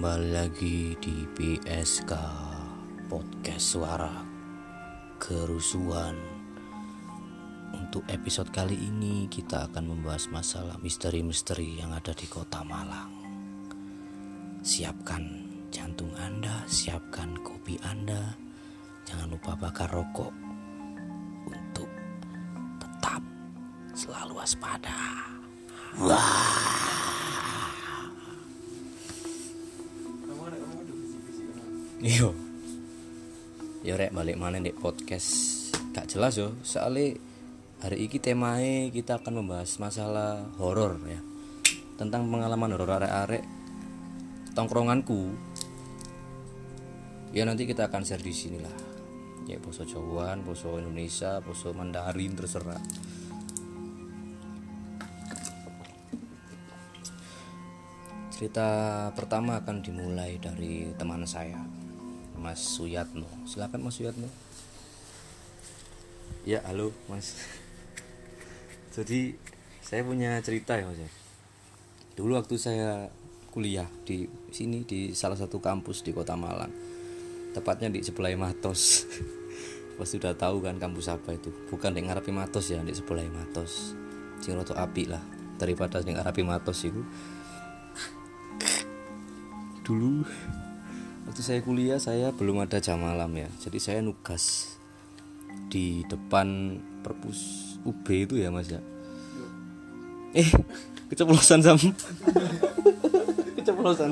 kembali lagi di PSK Podcast Suara Kerusuhan. Untuk episode kali ini kita akan membahas masalah misteri-misteri yang ada di Kota Malang. Siapkan jantung Anda, siapkan kopi Anda. Jangan lupa bakar rokok untuk tetap selalu waspada. Wah. Iyo. Ya rek balik mana nih podcast gak jelas yo. Soalnya hari ini temae kita akan membahas masalah horor ya. Tentang pengalaman horor arek-arek tongkronganku. Ya nanti kita akan share di sini lah. Ya boso Jawaan, boso Indonesia, boso Mandarin terserah. Cerita pertama akan dimulai dari teman saya Mas Suyatno. Silakan Mas Suyatno. Ya halo Mas. Jadi saya punya cerita ya Mas ya. dulu waktu saya kuliah di sini di salah satu kampus di kota Malang. Tepatnya di sebelah Matos. Pasti sudah tahu kan kampus apa itu? Bukan di ngarapi Matos ya di sebelah Matos. Sing api lah daripada di ngarapi Matos itu. Dulu waktu saya kuliah saya belum ada jam malam ya. Jadi saya nugas di depan perpus UB itu ya mas ya? Eh keceplosan sam. Keceplosan.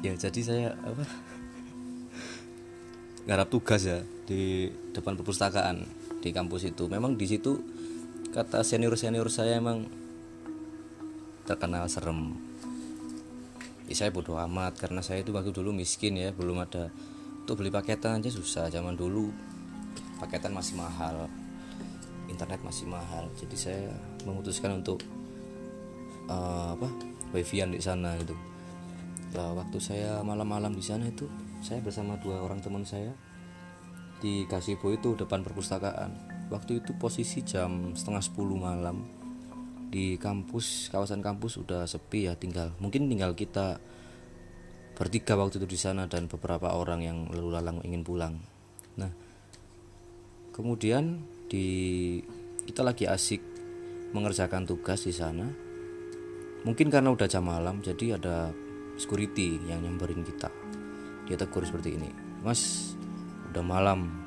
Ya jadi saya apa? Garap tugas ya di depan perpustakaan di kampus itu. Memang di situ kata senior senior saya emang terkenal serem ya saya bodoh amat karena saya itu waktu dulu miskin ya belum ada untuk beli paketan aja susah. Zaman dulu paketan masih mahal internet masih mahal. Jadi saya memutuskan untuk uh, apa wifian di sana gitu. Nah, waktu saya malam-malam di sana itu saya bersama dua orang teman saya di gazebo itu depan perpustakaan. Waktu itu posisi jam setengah sepuluh malam di kampus kawasan kampus udah sepi ya tinggal mungkin tinggal kita bertiga waktu itu di sana dan beberapa orang yang lalu lalang ingin pulang. Nah kemudian di kita lagi asik mengerjakan tugas di sana. Mungkin karena udah jam malam jadi ada security yang nyamperin kita. Dia tegur seperti ini mas udah malam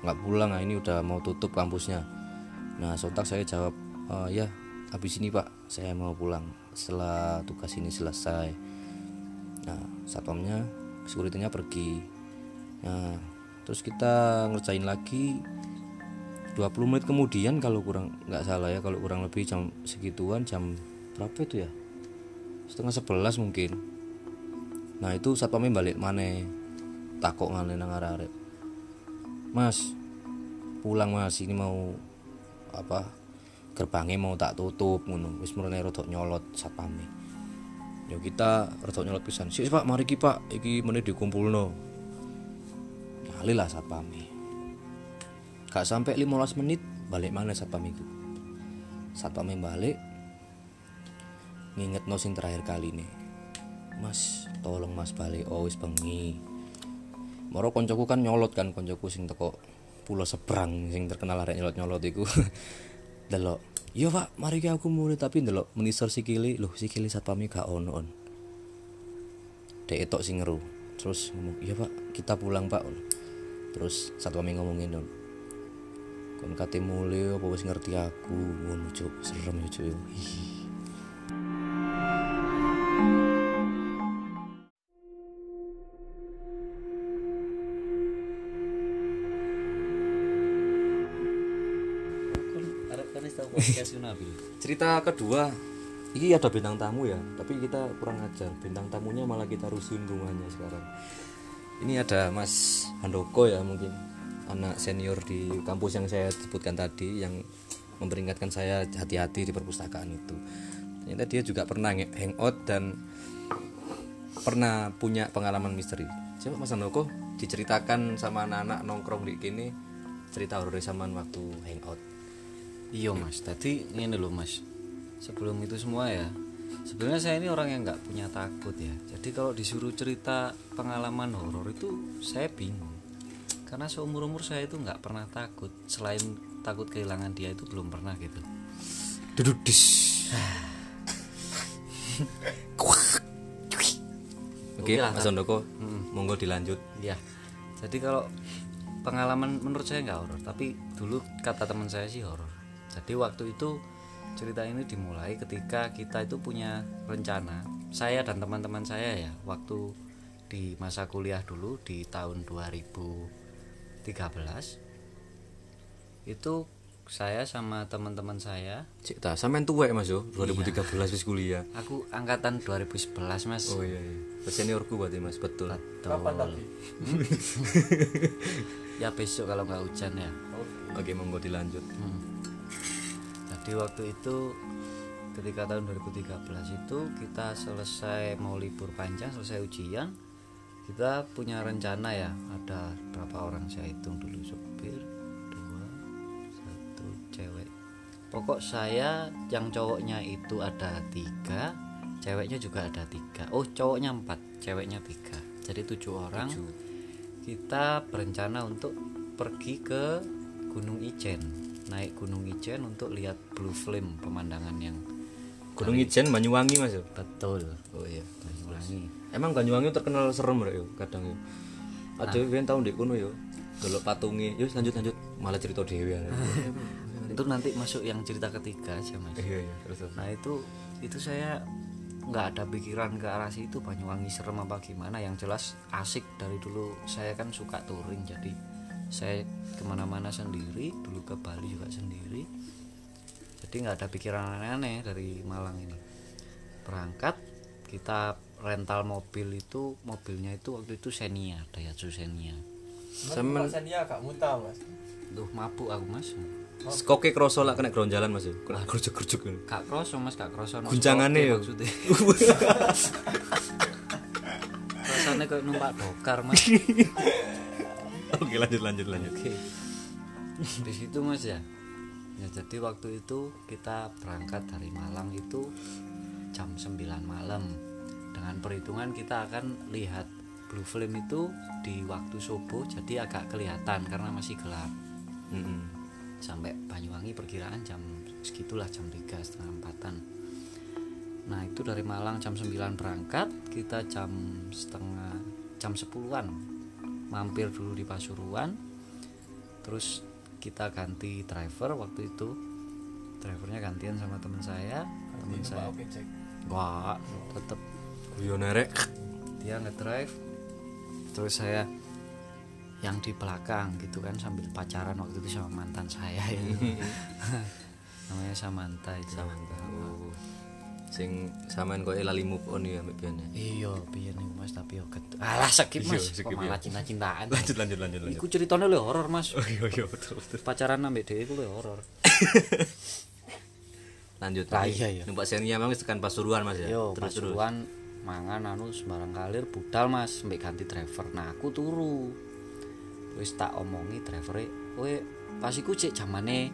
nggak pulang nah ini udah mau tutup kampusnya. Nah sontak saya jawab uh, ya habis ini pak saya mau pulang setelah tugas ini selesai. Nah satpamnya sekuritinya pergi. Nah terus kita ngerjain lagi 20 menit kemudian kalau kurang nggak salah ya kalau kurang lebih jam segituan jam berapa itu ya? Setengah sebelas mungkin. Nah itu satpamnya balik mana? Takok ngane nang mas pulang mas ini mau apa gerbangnya mau tak tutup ngono. Wis mrene rada nyolot satpame ya kita rada nyolot pisan. Sik Pak mari ki Pak. Iki meneh dikumpulno. Ngali lah satpame gak sampai 15 menit balik mana satpam itu satpame balik nginget no sing terakhir kali nih mas tolong mas balik. Oh wis bengi. Moro koncoku kan nyolot kan koncoku sing teko pulau seberang sing terkenal arek nyolot nyolot iku delok. Iya pak. Mari aku mulai tapi delok menisor sikili loh sikili satpami gak ono on. Dek etok sing ngeru. Terus ngomong iya pak. Kita pulang pak terus satpami ngomongin on. Kon kate mulai apa ngerti aku? Ngono cuk. Serem ya cuk cerita kedua ini ada bintang tamu ya tapi kita kurang ajar. Bintang tamunya malah kita rusuhin rumahnya sekarang. Ini ada Mas Handoko ya mungkin. Anak senior di kampus yang saya sebutkan tadi yang memperingatkan saya hati-hati di perpustakaan itu. Ternyata dia juga pernah hangout dan pernah punya pengalaman misteri. Coba Mas Handoko diceritakan sama anak-anak nongkrong di kini cerita horor zaman waktu hangout iya mas. Tadi ini loh mas. Sebelum itu semua ya. Sebenarnya saya ini orang yang nggak punya takut ya. Jadi kalau disuruh cerita pengalaman horor itu saya bingung. Karena seumur umur saya itu nggak pernah takut. Selain takut kehilangan dia itu belum pernah gitu. Duduk dis. Oke, lah, Mas Ondoko, monggo dilanjut. ya jadi kalau pengalaman menurut saya nggak horor. Tapi dulu kata teman saya sih horor jadi waktu itu cerita ini dimulai ketika kita itu punya rencana saya dan teman-teman saya ya waktu di masa kuliah dulu di tahun 2013 itu saya sama teman-teman saya Cik ta, sampean tuwek Mas yo, 2013 wis kuliah. aku angkatan 2011 mas Oh iya iya. Seniorku berarti Mas, betul. Kapan tapi? ya besok kalau nggak hujan ya Oke, monggo dilanjut. Hmm. Jadi waktu itu ketika tahun 2013 itu kita selesai mau libur panjang, selesai ujian, kita punya rencana ya. Ada berapa orang saya hitung dulu supir, dua, satu cewek. Pokok saya yang cowoknya itu ada tiga, ceweknya juga ada tiga. Oh cowoknya empat, ceweknya tiga. Jadi tujuh orang. Kita berencana untuk pergi ke Gunung Ijen naik Gunung Ijen untuk lihat blue flame pemandangan yang Gunung Ijen Banyuwangi Mas yo. betul Oh iya. Banyuwangi Emang Banyuwangi terkenal serem rek yo, kadang yo. Ada yang tahu ndek kono yo. Delok patunge. Yo lanjut lanjut. Malah cerita dhewe. itu nanti masuk yang cerita ketiga aja mas Iya iya, terus terus. nah itu itu saya nggak ada pikiran ke arah situ Banyuwangi serem apa gimana yang jelas asik dari dulu saya kan suka touring jadi saya ke mana-mana sendiri dulu ke Bali juga sendiri jadi nggak ada pikiran aneh-aneh dari Malang ini berangkat kita rental mobil itu mobilnya itu waktu itu Xenia Daihatsu Xenia Sama Mas Sandia kak muta mas. Duh mabuk aku mas Skoke kroso lah kena geronjalan Mas yo. Kena gerujuk-gerujuk. Kak kroso mas kak kroso no stoke yo. maksudnya rasanya kayak numpak dokar mas Oke, lanjut lanjut lanjut. oke. Di situ mas ya. Ya jadi waktu itu kita berangkat dari Malang itu jam 9 malam. Dengan perhitungan kita akan lihat blue flame itu di waktu subuh jadi agak kelihatan karena masih gelap. Mm-mm. sampai Banyuwangi perkiraan jam segitulah jam 3 setengah empatan. Nah itu dari Malang jam 9 berangkat kita jam setengah jam 10-an mampir dulu di Pasuruan. Terus kita ganti driver waktu itu. Drivernya gantian sama teman saya. Teman saya wah tetep Guyon rek. dia ngedrive. Terus saya yang di belakang gitu kan sambil pacaran waktu itu sama mantan saya itu namanya Samantha itu. Samantha. Sing sampean koyo lali move on ya mbek ya? iya biar nih mas tapi yo get alah skip mas Iya, skip kok ya. malah cinta cintaan Lanjut lanjut lanjut lanjut. Iku ceritanya lu horor mas Oh iya iya betul betul. pacaran ambek dia itu lu horor Lanjut. Lah, iya, iya. Numpak Xenia mang wis tekan Pasuruan Mas ya. yo terus terus. pasuruan mangan anu sembarang kalir budal mas sampai ganti driver nah aku turu wis tak omongi driver kowe pas iku cek zamane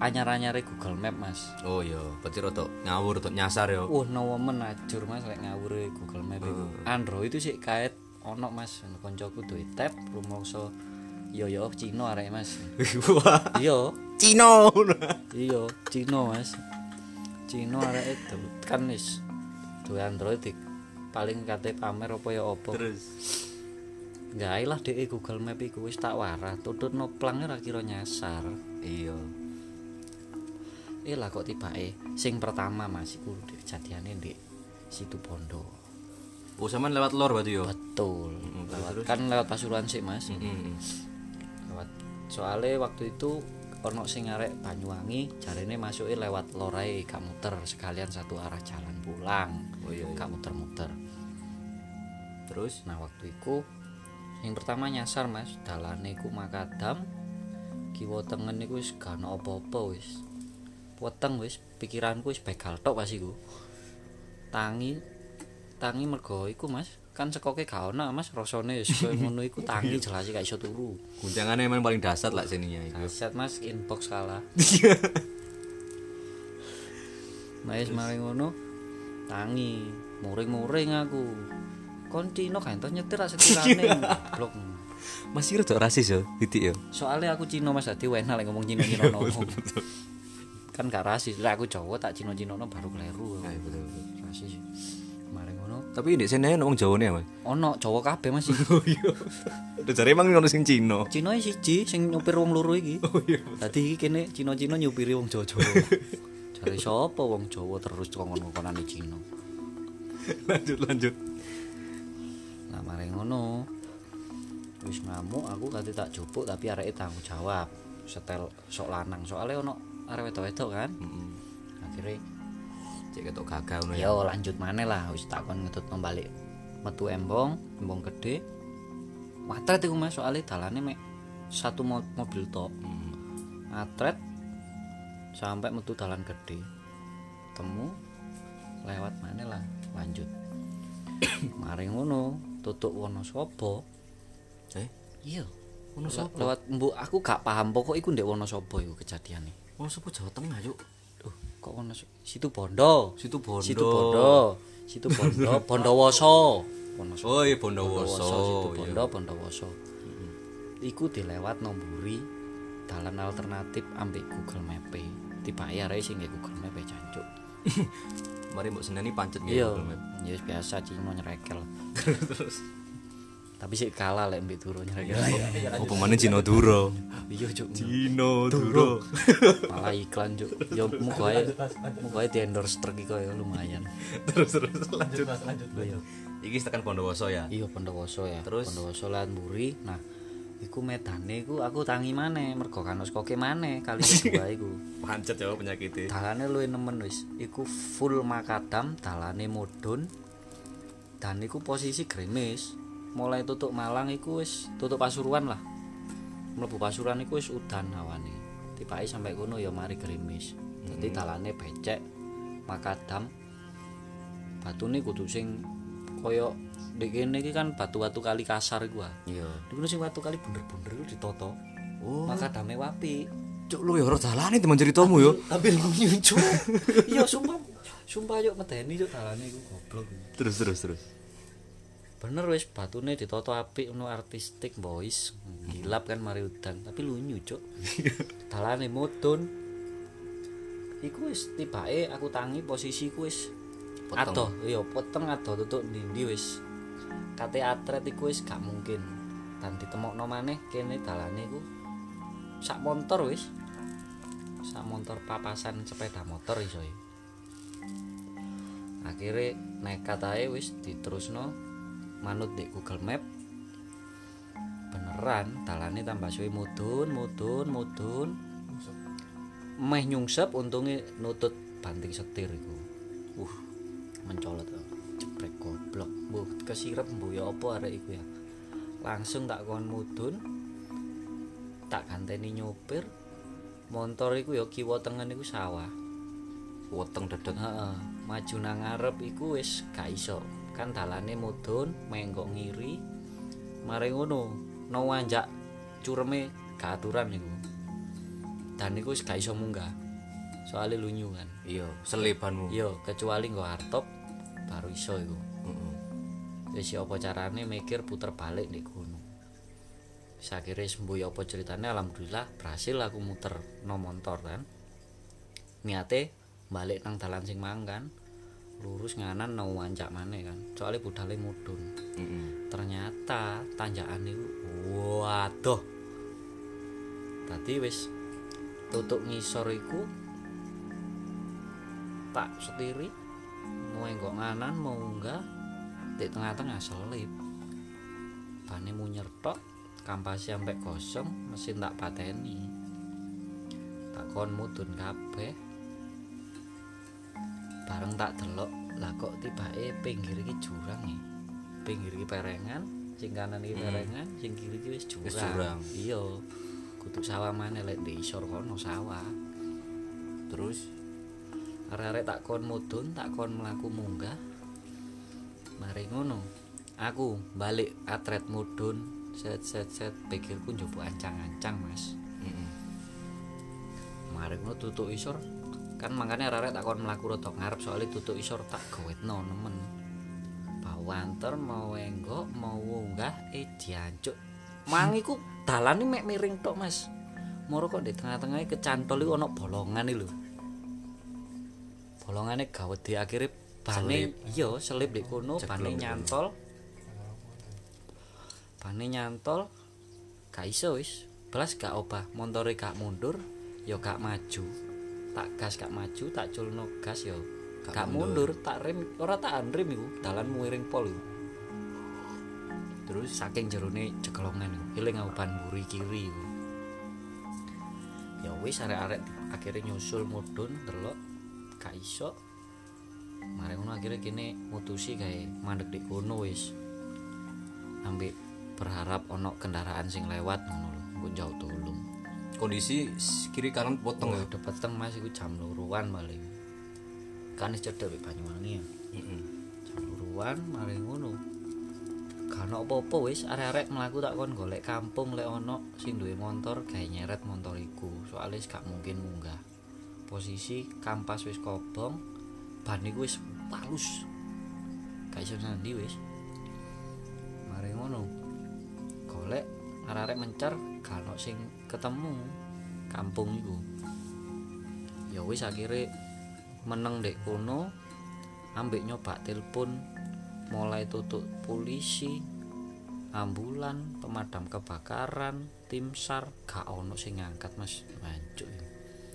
anyar-anyare Google Map mas Oh iya, berarti rotok ngawur rotok nyasar yo. Wah, no woman ajur Mas lek ngawur e Google Map iku. Android itu sih kait ono Mas, koncoku duwe tab rumangsa yo yo Cina arek Mas. Iya, Cino. iya Cina Mas. Cina arek itu kan wis duwe Android paling kate pamer apa ya apa. Terus Gawe lah dhek Google Map iku wis tak warah, tutut no plang ora kira nyasar. iya. Eh lah kok tibake sing pertama Mas iku kejadiane ndek situ Bondo. Oh, sampean lewat lor berarti yo. Betul. Mm, Lewat- terus? kan lewat Pasuruan sih, Mas. Heeh. Lewat. Soalnya waktu itu ono sing arek Banyuwangi jarene masuke lewat Lorai gak muter sekalian satu arah jalan pulang. Oh iya. iya. Muter-muter. Terus Nah, waktu itu yang pertama nyasar, Mas. Dalane iku makadam. Kiwa tengen iku wis gak ono apa-apa wis. Weteng wis, pikiranku wis begal tok pas iku. Tangi tangi mergo iku, Mas. Kan sekoke gak ono, Mas. Rasane wis koyo ngono iku tangi jelas gak iso turu. guncangannya emang paling dasar lah sininya itu. Aset Mas inbox kalah. Nah, wis mari ngono tangi muring-muring aku kon Cino entuk nyetir rak setirane goblok Masih rada rasis ya, titik ya. soalnya aku Cino mas tadi enak lek ngomong Cino Cino no kan gak rasis lah aku Jawa tak Cino Cino no baru keliru Nah, betul, betul. rasis kemarin ngono Tapi di sini wong Jawane ya, Mas. ono Jawa kabeh masih Oh iya. Udah jare emang ono sing Cina. Cino siji sing nyupir wong loro iki Oh iya. Tadi iki kene Cino-Cino nyupiri wong Jawa-Jawa. Jare sapa wong Jawa terus kongkon-kongkonane Cino. lanjut lanjut. Nah, mari ngono. Wis ngamuk aku kate tak jupuk tapi areke tanggung jawab. Setel sok lanang soalnya ono arek wedok-wedok kan. Heeh. Akhirnya Cek ketok gagah ngono ya. lanjut maneh lah wis takon ngetut balik metu embong, embong gede. Matret iku Mas soalnya dalane mek satu mo- mobil tok. Atret sampai metu dalan gede. Temu lewat mana lah lanjut. Mari ngono tutuk Wonosobo. Eh, Iya. Wonosobo? Lewat mbok aku gak paham pokok iku ndek Wonosobo iku kejadiane. Ono sapa Jawa Tengah, Cuk? Duh, kok Wonosobo? Situ Bondo. Situ Bondo. Situ Bondo. Situ Bondo, Bondowoso. Wonosobo. Oh iya Bondowoso. Situ iya. Bondo, Bondowoso. Iku dilewat nomburi dalan alternatif ambek Google Map. Tiba ya arek sing Google Map e, jancuk. Mari mbok seneni pancet nggih Iya. Google Map. Ya wis biasa Cino nyerekel. Tapi sik kalah lek mbek turu nyerekel. Apa maneh Cina Duro? Iya, Cuk. Cina Duro. Malah iklan, Cuk. Ya muga ae di endorse truk iki ya lumayan. terus terus lanjut. Mas lanjut. Iya. Iki tekan Bondowoso ya. Iya Bondowoso ya. Terus? Bondowoso lan Mburi. Nah, iku medane iku aku tangi maneh mergo kan wis koke maneh kali kedua iku. Pancet ya penyakitnya. Dalane luwih nemen wis. Iku full makadam, dalane mudhun. Dan iku posisi grimis. Mulai tutuk Malang iku wis tutuk Pasuruan lah. Mlebu Pasuruan iku wis udan awane. Tibake sampai kono ya mari grimis. Dadi dalane becek, makadam. Batune kudu sing kaya ndek kene iki kan batu-batu kali kasar iku ah. Iya. Iku sing batu kali bunder-bunder iku ditoto. Oh. Makadame wapi. Cuk lu ya ora dalane teman ceritamu yo. Tapi lunyu cuk. Iya sumpah. Sumpah yuk medeni cuk dalane iku goblok. Terus terus terus. Bener wis batune ditoto apik ngono artistik boys. Gilap kan mari udan, tapi lunyu cuk. dalane mudun. Iku wis tibake aku tangi posisiku wis adoh, iya peteng adoh tutuk ndi wis. Kate atret iku wis gak mungkin. Dan ditemokno maneh kene dalane iku sak motor wis. Sak motor papasan sepeda motor iso ya. Akhire nekat ae wis diterusno manut di Google Map. Beneran dalane tambah suwe mudun, mudun, mudun. Meh nyungsep untunge nutut banting setir iku. Uh, mencolot ceprek goblok. Mbuh kesirep mbuh ya apa arek iku ya. Langsung tak kon mudun. Tak ganteni nyopir. Motor iku ya kiwa tengen iku sawah. Weteng dedet. Heeh, maju nang ngarep iku wis gak iso. Kan dalane mudhun, menggok ngiri. Mare ngono, no wanjak cureme gak aturan niku. Dan iku wis gak iso munggah. Soale lunyu kan. Iya, selebanmu. Iya, kecuali nggo hartop baru iso iku. Heeh. Wis ya apa carane mikir puter balik nek kono. Sakire sembuh ya apa ceritane alhamdulillah berhasil aku muter no motor kan. Niate balik nang dalan sing mangkan lurus nganan no wancak maneh kan. Soale budale mudhun. Heeh. Ternyata tanjakan niku waduh. Tadi wis tutuk ngisor iku tak setiri mau enggak nganan mau enggak di tengah-tengah selip bane munyer tok kampas sampai kosong mesin tak pateni tak kon mudun kabeh bareng tak delok. Lah kok tibake pinggir iki jurang ya? Pinggir iki perengan sing kanan iki perengan sing kiri iki wis jurang, jurang. iya. Kudu sawah maneh lek isor kono sawah. Terus arek-arek tak kon mudun tak kon mlaku munggah. Mari ngono. Aku balik atret mudun set set set. Pikirku njupuk ancang-ancang mas. Heeh. mari ngono tutuk isor kan makanya arek tak kon mlaku rada ngarep soalnya tutuk isor tak gawetno nemen. Bawanter mau enggok mau unggah eh diancuk. Mang iku dalane mek miring tok mas. Moro kok di tengah-tengah kecantol iku ana bolongan lho. Bolongane gawet di akhirnya bane iya selip di kono bane nyantol. Bane nyantol gak iso wis. Belas gak obah montore gak mundur ya gak maju tak gas gak maju tak culno gas ya gak, mundur. tak rem ora tak rem iku dalan miring pol iku. Terus saking jerone cekelongan iku eling aku ban mburi kiri iku. Ya wis arek-arek akhirnya nyusul mudhun delok gak iso. Mari ngono akhirnya kene mutusi kayak mandek di kono wis. Ambek berharap ono kendaraan sing lewat ngono lho jauh tolong kondisi kiri kanan potong ya udah peteng mas iku jam luruan paling. Kan wis cedek Banyuwangi ya. Mm-mm. jam luruan mari ngono. Ono apa-apa wis. Arek-arek mlaku tak kon golek kampung lek ono sing duwe motor gawe nyeret motor iku. Soalnya gak mungkin munggah. Posisi kampas wis kobong ban iku wis palus. Gak iso nandi wis. Mari ngono. Golek arek-arek mencar ono sing ketemu kampung iku. Ya wis akhirnya meneng dek kono ambek nyoba telepon mulai tutup polisi ambulan pemadam kebakaran tim sar gak ono sing ngangkat mas. Mancuk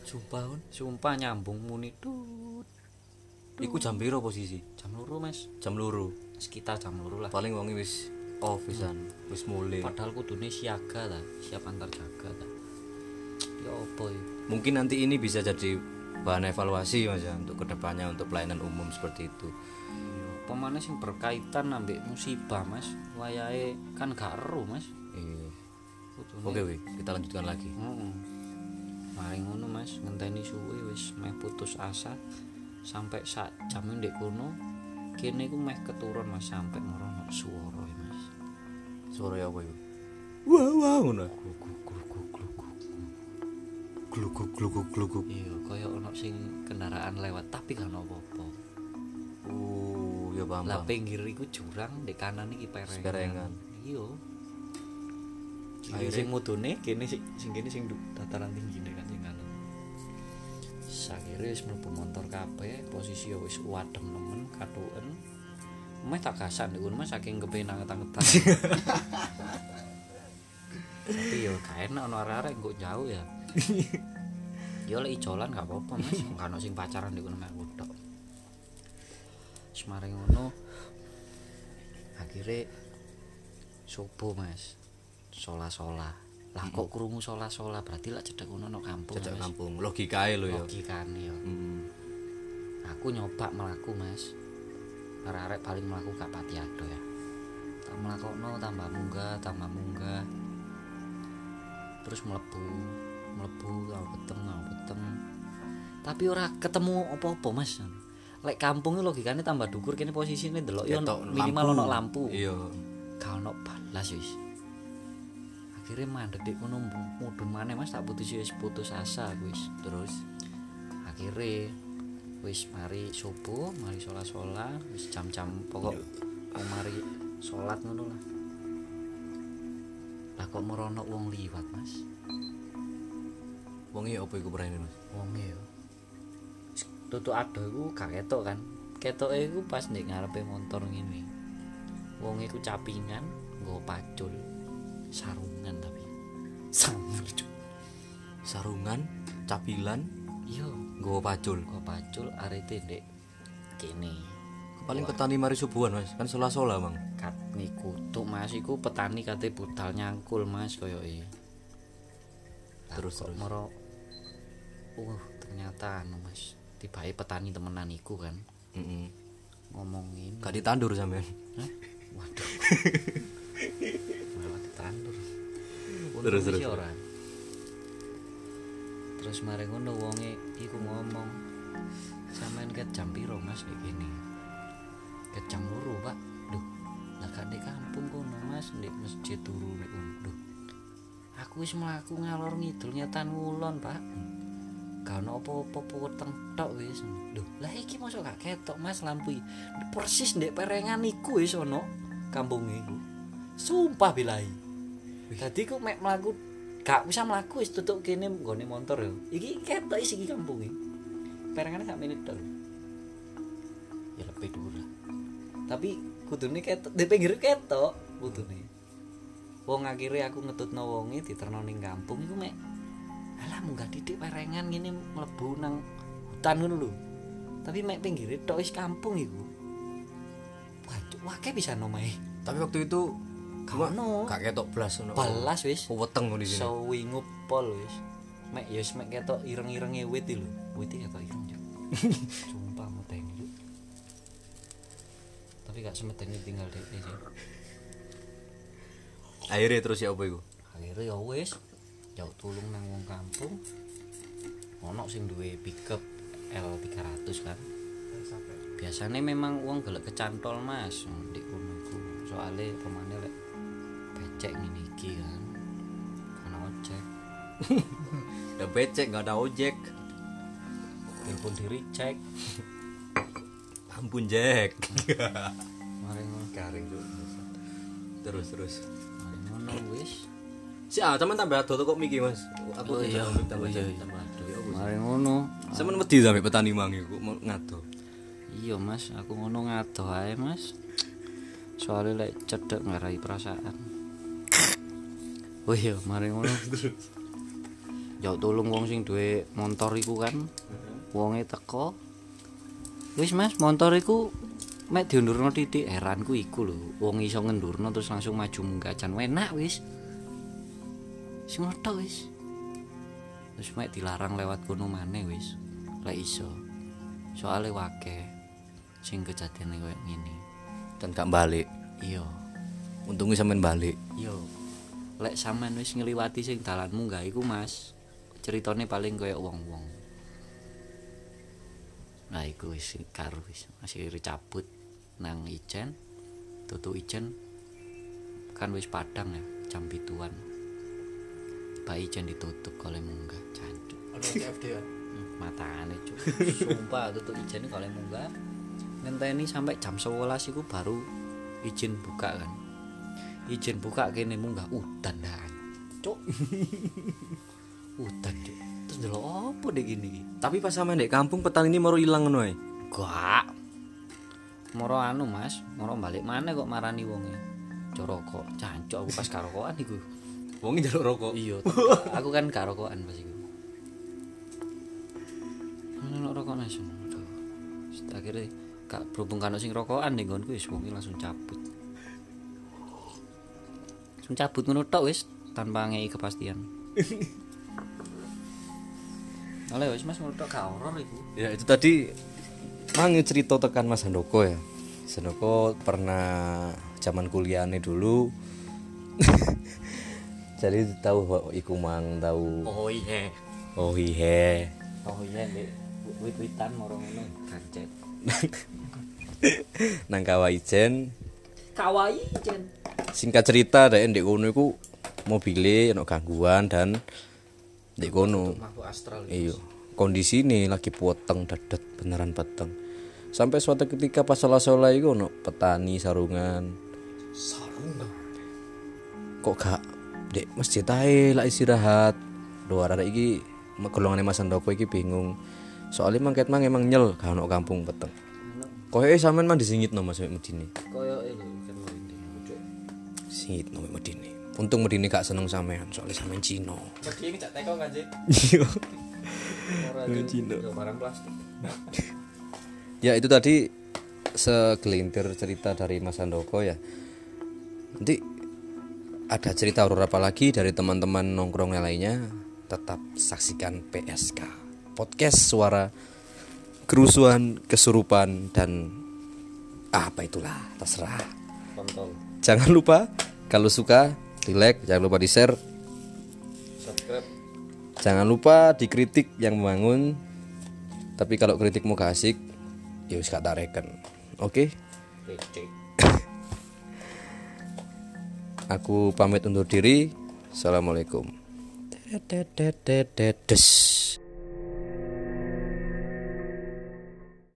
sumpah kon sumpah nyambung muni tut. Iku jam posisi? Jam luru mas. Jam loro. Sekitar jam luru lah. Paling wongi wis off wisan wis mulai. Padahal kudune siaga ta siap antar jaga ta. Ya apa ya? Mungkin nanti ini bisa jadi bahan evaluasi mas ya untuk ke depannya untuk pelayanan umum seperti itu. Iya, pemane sing berkaitan ambek musibah mas? Wayahe kan gak eru mas. Iya. Oke wih kita lanjutkan lagi. Heeh. Mari ngono Mas, ngenteni suwe wis meh putus asa. Sampai sak jam ndek kono. Kene iku meh keturun Mas sampai ya, Mas. Suara apa itu wah wah ngono gluguk gluguk gluguk Iya, kaya ono sing kendaraan lewat tapi ono apa-apa. uh ya paham Lah pinggir iku jurang, ndek kanan iki perengan. Perengan. Iya. Akhirnya- sing mudune, kene sing sing kene sing dataran tinggi kan sing kanan. Sakire wis mlebu motor kabeh, posisi ya wis wadem nemen, katuken. Meh tak gasan niku Mas saking kepengin anget-angetan. Tapi yo enak ono arek-arek engko jauh ya. Yo lek ijolan gak apa-apa Mas, gak ono sing pacaran niku mek aku tok. Semare ngono akhirnya subuh Mas. Sola-sola. Lah kok krungu sola-sola berarti lak cedek ngono no kampung. Mas. kampung logikae lo ya Logikane yo. Hmm. Aku nyoba melaku Mas. Arek-arek paling melaku gak pati ado ya. Tak melakokno tambah munggah, tambah munggah. Terus mlebu, mlebu kalau peteng, kalau peteng. Tapi ora ketemu apa-apa Mas. Lek kampung iki logikane tambah dukur kene posisine delok yo Ketok minimal ono lampu. iya Gak ono balas wis. Akhirnya mandek dik kono mudun maneh Mas tak putus wis putus asa wis. terus akhirnya wis mari subuh mari sholat sholat wis jam-jam pokok mau mari sholat ngono lah. Lah kok merono wong liwat mas? Wong iki apa iku berani mas? Wong yo tutuk ado iku gak ketok kan? Ketoke iku pas ndek ngarepe motor ngene. Wong iku capingan nggo pacul. Sarungan tapi. Sarungan? Capilan iya. Nggawa pacul. Nggo pacul arete ndek. Kene. Paling petani mari subuhan mas. Kan sola sola bang kat niku tuh mas. Iku petani kate budal nyangkul mas koyo e Terus, terus. moro uh ternyata anu mas tibae petani temenan iku kan. Mm-mm. ngomongin gak ditandur sampean. Waduh. Malah ditandur. Terus, Untung terus, sih ora terus mari ngono wonge iku ngomong sampean ket jam piro mas kene? Ket jam loro pak. Duh lah gak di kampung kono mas di masjid turu nek kono duh aku wis mlaku ngalor ngidul nyetan ngulon pak. Gak ono apa-apa weteng tok wis. Lho lah iki mosok gak ketok Mas lampu persis ndek perengan iku wis ono kampung iku. Sumpah bilahi. Tadi ku mek mlaku gak bisa mlaku wis tutup kene nggone motor yo. Iki ketok isi iki kampung iki. Perengane sak menit tok ya lebih dulu tapi kudune ketok di pinggir ketok kudune. Wong akhirnya aku ngetutno wonge diterno ning kampung iku mek. Alah munggah titik perengan gini mlebu nang hutan ngono lho. Tapi mek pinggir tok wis kampung iku. Waduh wake bisa nomae Tapi waktu itu Gak ono. Gak ketok blas ngono. balas wis Weteng di sini. sewingu pol wis mek ya wis mek ketok ireng-irenge wit lho wit iki ketok ireng Cuk. sumpah meteng Cuk. tapi gak semeteni tinggal dek sih Akhirnya terus ya apa iku? akhirnya ya wis jauh tulung nang wong kampung ono sing duwe pickup L300 kan biasanya memang uang gelek kecantol mas di kono soalnya pemane lek becek ngene iki kan karena ojek Udah becek gak ada ojek. telepon diri cek Ampun Jack. mari ngono Garing tuh. Terus terus. mari ngono wis Si ah, teman tambah ado kok miki Mas. Aku Oh, iya. tambah tambah Oh, iya, iya. tambah ado. Ya, wis. mari ngono Sampeyan wedi sampe petani mangi kok mau ngado. iya mas aku ngono ngadoh ae mas soalnya lek cedek ngarai perasaan oh iya mari ngono. Jauh tolong wong sing duwe motor iku kan wonge teko. Wis mas motor iku mek diundurno titik heranku iku lho wong iso ngendurno terus langsung maju munggah jan enak wis. Sing ngono wis. Terus mek dilarang lewat kono maneh wis. Lek iso. Soalnya wake sing kejadian koyo ngene. Dan gak balik. iya. Untungnya sampean balik. iya lek sampean wis ngliwati sing dalanmu gak iku mas? Ceritane paling koyo wong-wong. Nah iku wis karo wis masih cabut nang ijen tutu ijen. Kan wis padang ya jam pituan. Pak ijen ditutup oleh munggah jancuk. CFD kan. matane cuk. Sumpah tutup ijen kalau munggah. Ngenteni sampai jam 11 iku baru izin buka kan izin buka kene munggah udan dah. Cuk. Udan cuk. Terus delok apa deh gini? Tapi pas sampean dek kampung petani ini mau ilang ngono ae. gak. Moro anu mas moro balik mana kok marani wonge. Corokok cancuk aku pas karokokan iku. Wong njaluk rokok. iya aku kan karokokan pas iku. Ono rokok mas akhirnya kak berhubung kan sing rokokan ning nggonku wis wonge langsung cabut cabut ngono tok wis tanpa ngei kepastian Oleh wis Mas tok gak horor iku. Ya itu tadi mangi cerita tekan Mas Handoko ya. Handoko pernah zaman kuliahnya dulu. Jadi tahu iku mang tahu Oh iya. oh iya Oh iya. Wit-witan moro ngono kancet. nang Kawaijen Kawaii Jen. Singkat cerita dek ndek kono iku mobile ono gangguan dan ndek kono. Iya kondisi ini lagi poteng dadet beneran peteng. Sampai suatu ketika pas sholat-sholat itu ono petani sarungan. Sarungan. kok gak dek masjid ae lah istirahat. Luar ada iki golongan Mas Andoko iki bingung. Soalnya mangket mang emang nyel gak ono kampung peteng. Koyo eh sampean mang disingit no Mas Medine. Koyo singit no Mek Medine untung Medine gak seneng sampean soalnya sampean Cino Mesti ngecak teko kan sih. iya Ora Cino. Barang plastik. ya itu tadi segelintir cerita dari Mas Andoko ya nanti ada cerita horor apa lagi dari teman-teman nongkrong yang lainnya tetap saksikan PSK podcast suara kerusuhan kesurupan dan apa itulah terserah Kontol. Jangan lupa kalau suka di like jangan lupa di share Subscribe. jangan lupa dikritik yang membangun tapi kalau kritikmu gak asik ya wis gak tak reken oke. Aku pamit undur diri. Assalamualaikum. Des.